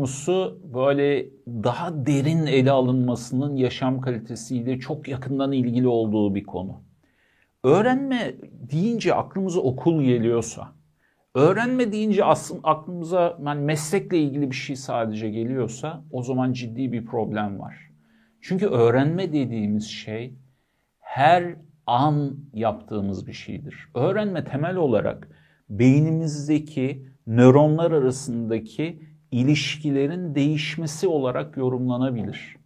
konusu böyle daha derin ele alınmasının yaşam kalitesiyle çok yakından ilgili olduğu bir konu. Öğrenme deyince aklımıza okul geliyorsa, öğrenme deyince aslında aklımıza yani meslekle ilgili bir şey sadece geliyorsa o zaman ciddi bir problem var. Çünkü öğrenme dediğimiz şey her an yaptığımız bir şeydir. Öğrenme temel olarak beynimizdeki nöronlar arasındaki ilişkilerin değişmesi olarak yorumlanabilir.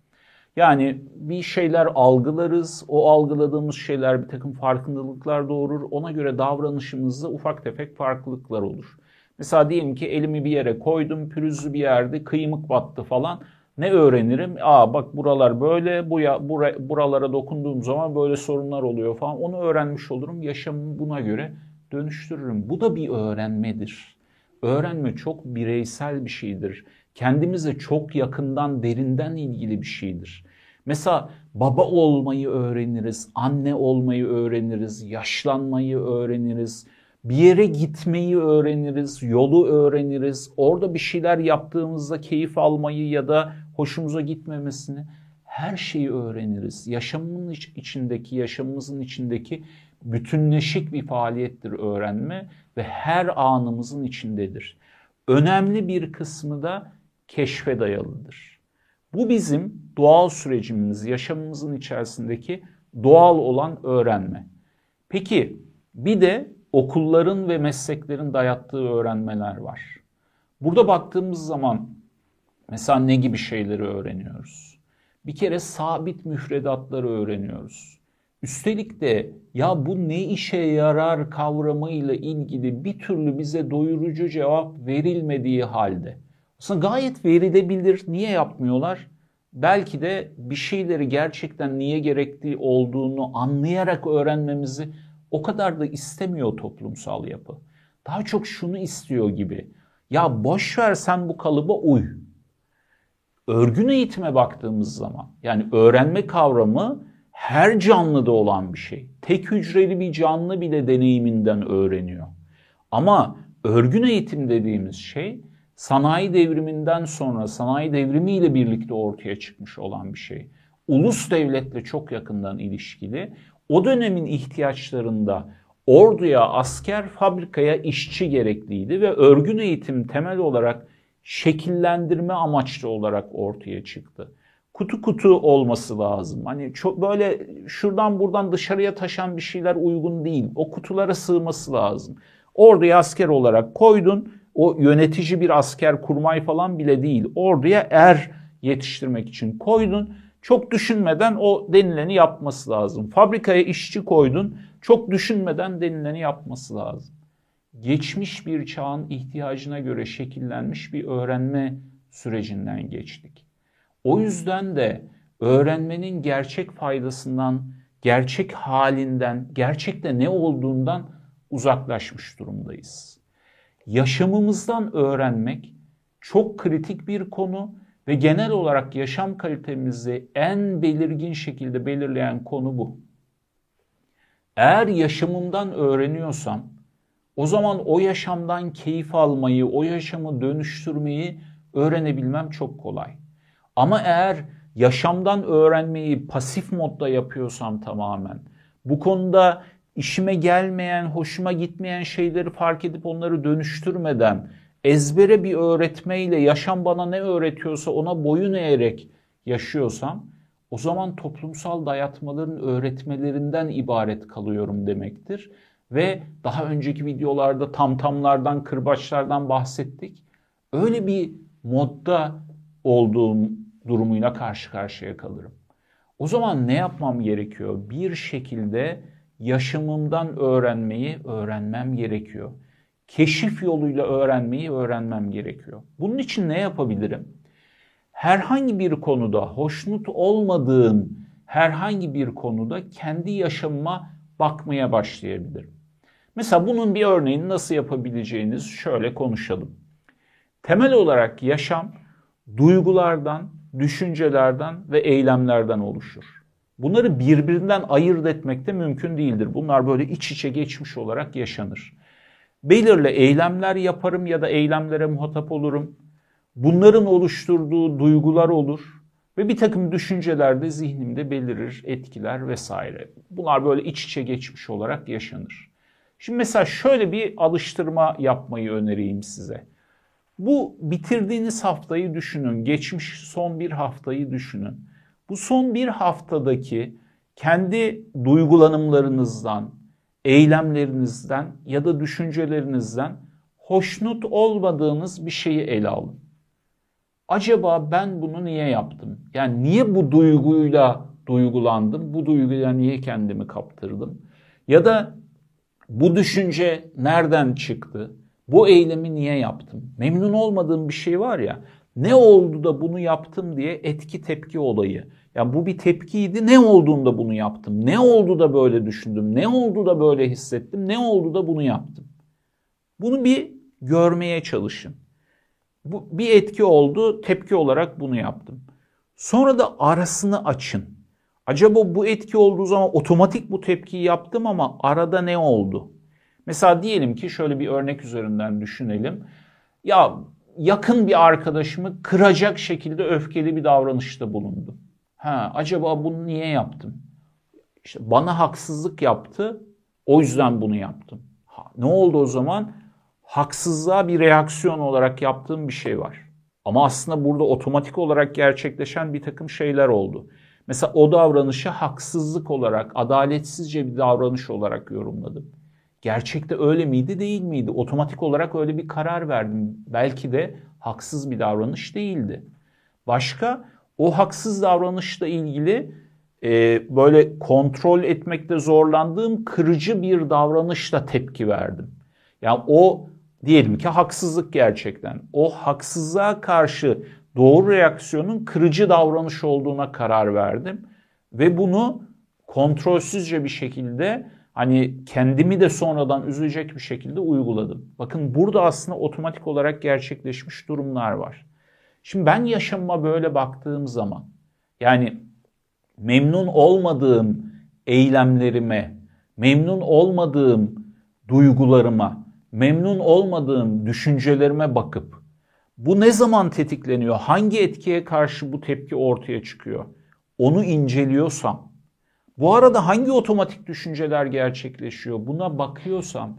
Yani bir şeyler algılarız, o algıladığımız şeyler bir takım farkındalıklar doğurur, ona göre davranışımızda ufak tefek farklılıklar olur. Mesela diyelim ki elimi bir yere koydum, pürüzlü bir yerde kıymık battı falan. Ne öğrenirim? Aa bak buralar böyle, bu ya, bura, buralara dokunduğum zaman böyle sorunlar oluyor falan. Onu öğrenmiş olurum, yaşamımı buna göre dönüştürürüm. Bu da bir öğrenmedir. Öğrenme çok bireysel bir şeydir. Kendimize çok yakından, derinden ilgili bir şeydir. Mesela baba olmayı öğreniriz, anne olmayı öğreniriz, yaşlanmayı öğreniriz, bir yere gitmeyi öğreniriz, yolu öğreniriz. Orada bir şeyler yaptığımızda keyif almayı ya da hoşumuza gitmemesini her şeyi öğreniriz. Yaşamın içindeki, yaşamımızın içindeki bütünleşik bir faaliyettir öğrenme ve her anımızın içindedir. Önemli bir kısmı da keşfe dayalıdır. Bu bizim doğal sürecimiz, yaşamımızın içerisindeki doğal olan öğrenme. Peki bir de okulların ve mesleklerin dayattığı öğrenmeler var. Burada baktığımız zaman mesela ne gibi şeyleri öğreniyoruz? Bir kere sabit müfredatları öğreniyoruz. Üstelik de ya bu ne işe yarar kavramıyla ilgili bir türlü bize doyurucu cevap verilmediği halde. Aslında gayet verilebilir. Niye yapmıyorlar? Belki de bir şeyleri gerçekten niye gerektiği olduğunu anlayarak öğrenmemizi o kadar da istemiyor toplumsal yapı. Daha çok şunu istiyor gibi. Ya boş ver sen bu kalıba uy. Örgün eğitime baktığımız zaman yani öğrenme kavramı her canlıda olan bir şey. Tek hücreli bir canlı bile deneyiminden öğreniyor. Ama örgün eğitim dediğimiz şey sanayi devriminden sonra sanayi devrimiyle birlikte ortaya çıkmış olan bir şey. Ulus devletle çok yakından ilişkili. O dönemin ihtiyaçlarında orduya, asker, fabrikaya işçi gerekliydi ve örgün eğitim temel olarak şekillendirme amaçlı olarak ortaya çıktı kutu kutu olması lazım. Hani çok böyle şuradan buradan dışarıya taşan bir şeyler uygun değil. O kutulara sığması lazım. Orduya asker olarak koydun. O yönetici bir asker kurmay falan bile değil. Orduya er yetiştirmek için koydun. Çok düşünmeden o denileni yapması lazım. Fabrikaya işçi koydun. Çok düşünmeden denileni yapması lazım. Geçmiş bir çağın ihtiyacına göre şekillenmiş bir öğrenme sürecinden geçtik. O yüzden de öğrenmenin gerçek faydasından, gerçek halinden, gerçekte ne olduğundan uzaklaşmış durumdayız. Yaşamımızdan öğrenmek çok kritik bir konu ve genel olarak yaşam kalitemizi en belirgin şekilde belirleyen konu bu. Eğer yaşamımdan öğreniyorsam o zaman o yaşamdan keyif almayı, o yaşamı dönüştürmeyi öğrenebilmem çok kolay. Ama eğer yaşamdan öğrenmeyi pasif modda yapıyorsam tamamen, bu konuda işime gelmeyen, hoşuma gitmeyen şeyleri fark edip onları dönüştürmeden, ezbere bir öğretmeyle yaşam bana ne öğretiyorsa ona boyun eğerek yaşıyorsam, o zaman toplumsal dayatmaların öğretmelerinden ibaret kalıyorum demektir. Ve daha önceki videolarda tamtamlardan, kırbaçlardan bahsettik. Öyle bir modda olduğum durumuyla karşı karşıya kalırım. O zaman ne yapmam gerekiyor? Bir şekilde yaşamımdan öğrenmeyi öğrenmem gerekiyor. Keşif yoluyla öğrenmeyi öğrenmem gerekiyor. Bunun için ne yapabilirim? Herhangi bir konuda hoşnut olmadığım herhangi bir konuda kendi yaşamıma bakmaya başlayabilirim. Mesela bunun bir örneğini nasıl yapabileceğiniz şöyle konuşalım. Temel olarak yaşam duygulardan, düşüncelerden ve eylemlerden oluşur. Bunları birbirinden ayırt etmek de mümkün değildir. Bunlar böyle iç içe geçmiş olarak yaşanır. Belirli eylemler yaparım ya da eylemlere muhatap olurum. Bunların oluşturduğu duygular olur ve bir takım düşünceler de zihnimde belirir, etkiler vesaire. Bunlar böyle iç içe geçmiş olarak yaşanır. Şimdi mesela şöyle bir alıştırma yapmayı önereyim size. Bu bitirdiğiniz haftayı düşünün, geçmiş son bir haftayı düşünün. Bu son bir haftadaki kendi duygulanımlarınızdan, eylemlerinizden ya da düşüncelerinizden hoşnut olmadığınız bir şeyi ele alın. Acaba ben bunu niye yaptım? Yani niye bu duyguyla duygulandım? Bu duyguyla niye kendimi kaptırdım? Ya da bu düşünce nereden çıktı? Bu eylemi niye yaptım? Memnun olmadığım bir şey var ya. Ne oldu da bunu yaptım diye etki tepki olayı. Yani bu bir tepkiydi. Ne olduğunda bunu yaptım? Ne oldu da böyle düşündüm? Ne oldu da böyle hissettim? Ne oldu da bunu yaptım? Bunu bir görmeye çalışın. Bu bir etki oldu. Tepki olarak bunu yaptım. Sonra da arasını açın. Acaba bu etki olduğu zaman otomatik bu tepkiyi yaptım ama arada ne oldu? Mesela diyelim ki şöyle bir örnek üzerinden düşünelim. Ya yakın bir arkadaşımı kıracak şekilde öfkeli bir davranışta bulundum. Ha, acaba bunu niye yaptım? İşte bana haksızlık yaptı. O yüzden bunu yaptım. Ha, ne oldu o zaman? Haksızlığa bir reaksiyon olarak yaptığım bir şey var. Ama aslında burada otomatik olarak gerçekleşen bir takım şeyler oldu. Mesela o davranışı haksızlık olarak, adaletsizce bir davranış olarak yorumladım. Gerçekte öyle miydi, değil miydi? Otomatik olarak öyle bir karar verdim. Belki de haksız bir davranış değildi. Başka o haksız davranışla ilgili e, böyle kontrol etmekte zorlandığım kırıcı bir davranışla tepki verdim. Yani o diyelim ki haksızlık gerçekten. O haksızlığa karşı doğru reaksiyonun kırıcı davranış olduğuna karar verdim ve bunu kontrolsüzce bir şekilde hani kendimi de sonradan üzecek bir şekilde uyguladım. Bakın burada aslında otomatik olarak gerçekleşmiş durumlar var. Şimdi ben yaşamıma böyle baktığım zaman yani memnun olmadığım eylemlerime, memnun olmadığım duygularıma, memnun olmadığım düşüncelerime bakıp bu ne zaman tetikleniyor? Hangi etkiye karşı bu tepki ortaya çıkıyor? Onu inceliyorsam, bu arada hangi otomatik düşünceler gerçekleşiyor? Buna bakıyorsam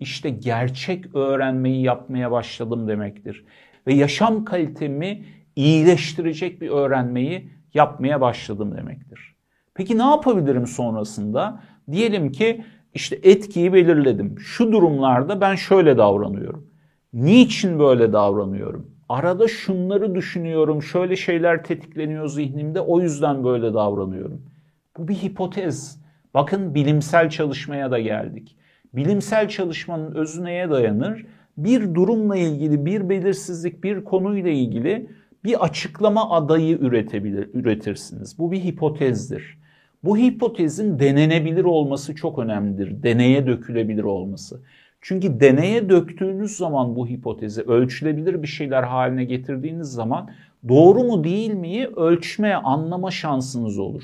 işte gerçek öğrenmeyi yapmaya başladım demektir. Ve yaşam kalitemi iyileştirecek bir öğrenmeyi yapmaya başladım demektir. Peki ne yapabilirim sonrasında? Diyelim ki işte etkiyi belirledim. Şu durumlarda ben şöyle davranıyorum. Niçin böyle davranıyorum? Arada şunları düşünüyorum, şöyle şeyler tetikleniyor zihnimde, o yüzden böyle davranıyorum. Bu bir hipotez. Bakın bilimsel çalışmaya da geldik. Bilimsel çalışmanın özü neye dayanır? Bir durumla ilgili, bir belirsizlik, bir konuyla ilgili bir açıklama adayı üretebilir, üretirsiniz. Bu bir hipotezdir. Bu hipotezin denenebilir olması çok önemlidir. Deneye dökülebilir olması. Çünkü deneye döktüğünüz zaman bu hipotezi ölçülebilir bir şeyler haline getirdiğiniz zaman doğru mu değil miyi ölçme, anlama şansınız olur.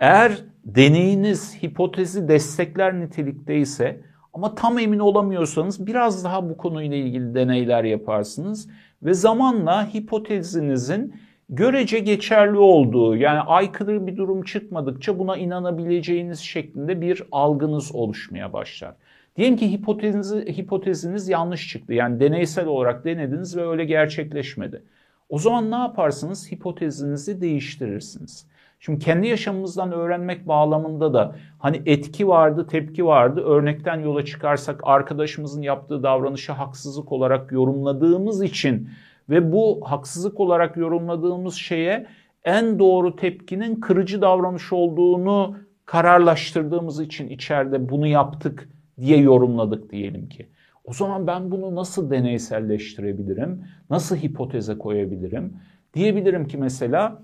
Eğer deneyiniz hipotezi destekler nitelikteyse ama tam emin olamıyorsanız biraz daha bu konuyla ilgili deneyler yaparsınız ve zamanla hipotezinizin görece geçerli olduğu yani aykırı bir durum çıkmadıkça buna inanabileceğiniz şeklinde bir algınız oluşmaya başlar. Diyelim ki hipoteziniz, hipoteziniz yanlış çıktı. Yani deneysel olarak denediniz ve öyle gerçekleşmedi. O zaman ne yaparsınız? Hipotezinizi değiştirirsiniz. Şimdi kendi yaşamımızdan öğrenmek bağlamında da hani etki vardı, tepki vardı. Örnekten yola çıkarsak arkadaşımızın yaptığı davranışı haksızlık olarak yorumladığımız için ve bu haksızlık olarak yorumladığımız şeye en doğru tepkinin kırıcı davranış olduğunu kararlaştırdığımız için içeride bunu yaptık diye yorumladık diyelim ki. O zaman ben bunu nasıl deneyselleştirebilirim? Nasıl hipoteze koyabilirim? Diyebilirim ki mesela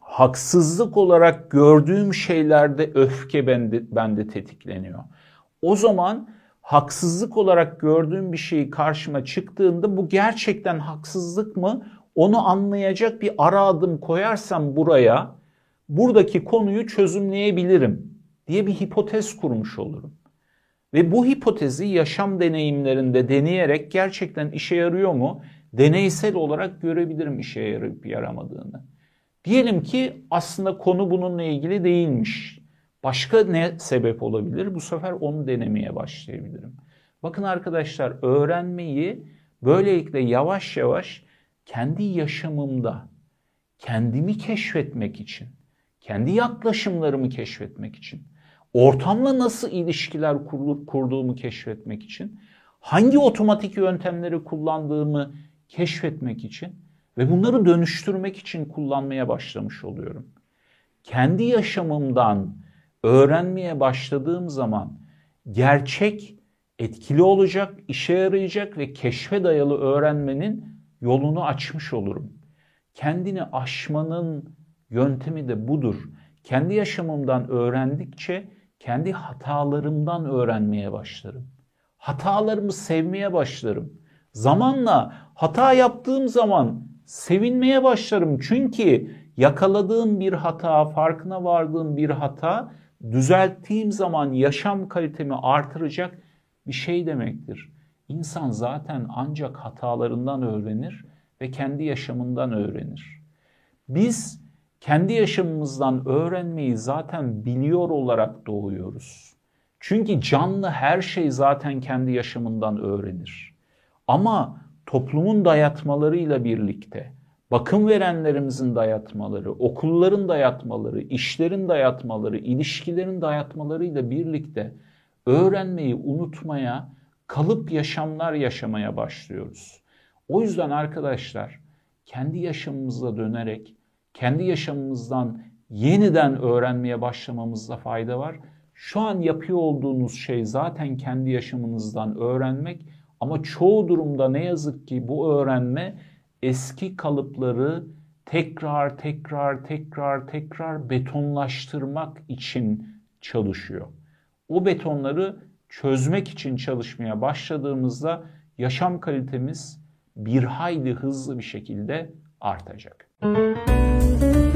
haksızlık olarak gördüğüm şeylerde öfke bende, bende tetikleniyor. O zaman haksızlık olarak gördüğüm bir şeyi karşıma çıktığında bu gerçekten haksızlık mı? Onu anlayacak bir ara adım koyarsam buraya buradaki konuyu çözümleyebilirim diye bir hipotez kurmuş olurum. Ve bu hipotezi yaşam deneyimlerinde deneyerek gerçekten işe yarıyor mu? deneysel olarak görebilirim işe yarayıp yaramadığını. Diyelim ki aslında konu bununla ilgili değilmiş. Başka ne sebep olabilir? Bu sefer onu denemeye başlayabilirim. Bakın arkadaşlar öğrenmeyi böylelikle yavaş yavaş kendi yaşamımda kendimi keşfetmek için, kendi yaklaşımlarımı keşfetmek için, ortamla nasıl ilişkiler kurduğumu keşfetmek için, hangi otomatik yöntemleri kullandığımı keşfetmek için ve bunları dönüştürmek için kullanmaya başlamış oluyorum. Kendi yaşamımdan öğrenmeye başladığım zaman gerçek etkili olacak, işe yarayacak ve keşfe dayalı öğrenmenin yolunu açmış olurum. Kendini aşmanın yöntemi de budur. Kendi yaşamımdan öğrendikçe kendi hatalarımdan öğrenmeye başlarım. Hatalarımı sevmeye başlarım. Zamanla hata yaptığım zaman sevinmeye başlarım. Çünkü yakaladığım bir hata, farkına vardığım bir hata düzelttiğim zaman yaşam kalitemi artıracak bir şey demektir. İnsan zaten ancak hatalarından öğrenir ve kendi yaşamından öğrenir. Biz kendi yaşamımızdan öğrenmeyi zaten biliyor olarak doğuyoruz. Çünkü canlı her şey zaten kendi yaşamından öğrenir. Ama toplumun dayatmalarıyla birlikte, bakım verenlerimizin dayatmaları, okulların dayatmaları, işlerin dayatmaları, ilişkilerin dayatmalarıyla birlikte öğrenmeyi unutmaya, kalıp yaşamlar yaşamaya başlıyoruz. O yüzden arkadaşlar kendi yaşamımıza dönerek kendi yaşamımızdan yeniden öğrenmeye başlamamızda fayda var. Şu an yapıyor olduğunuz şey zaten kendi yaşamınızdan öğrenmek ama çoğu durumda ne yazık ki bu öğrenme eski kalıpları tekrar tekrar tekrar tekrar betonlaştırmak için çalışıyor. O betonları çözmek için çalışmaya başladığımızda yaşam kalitemiz bir hayli hızlı bir şekilde artacak. Müzik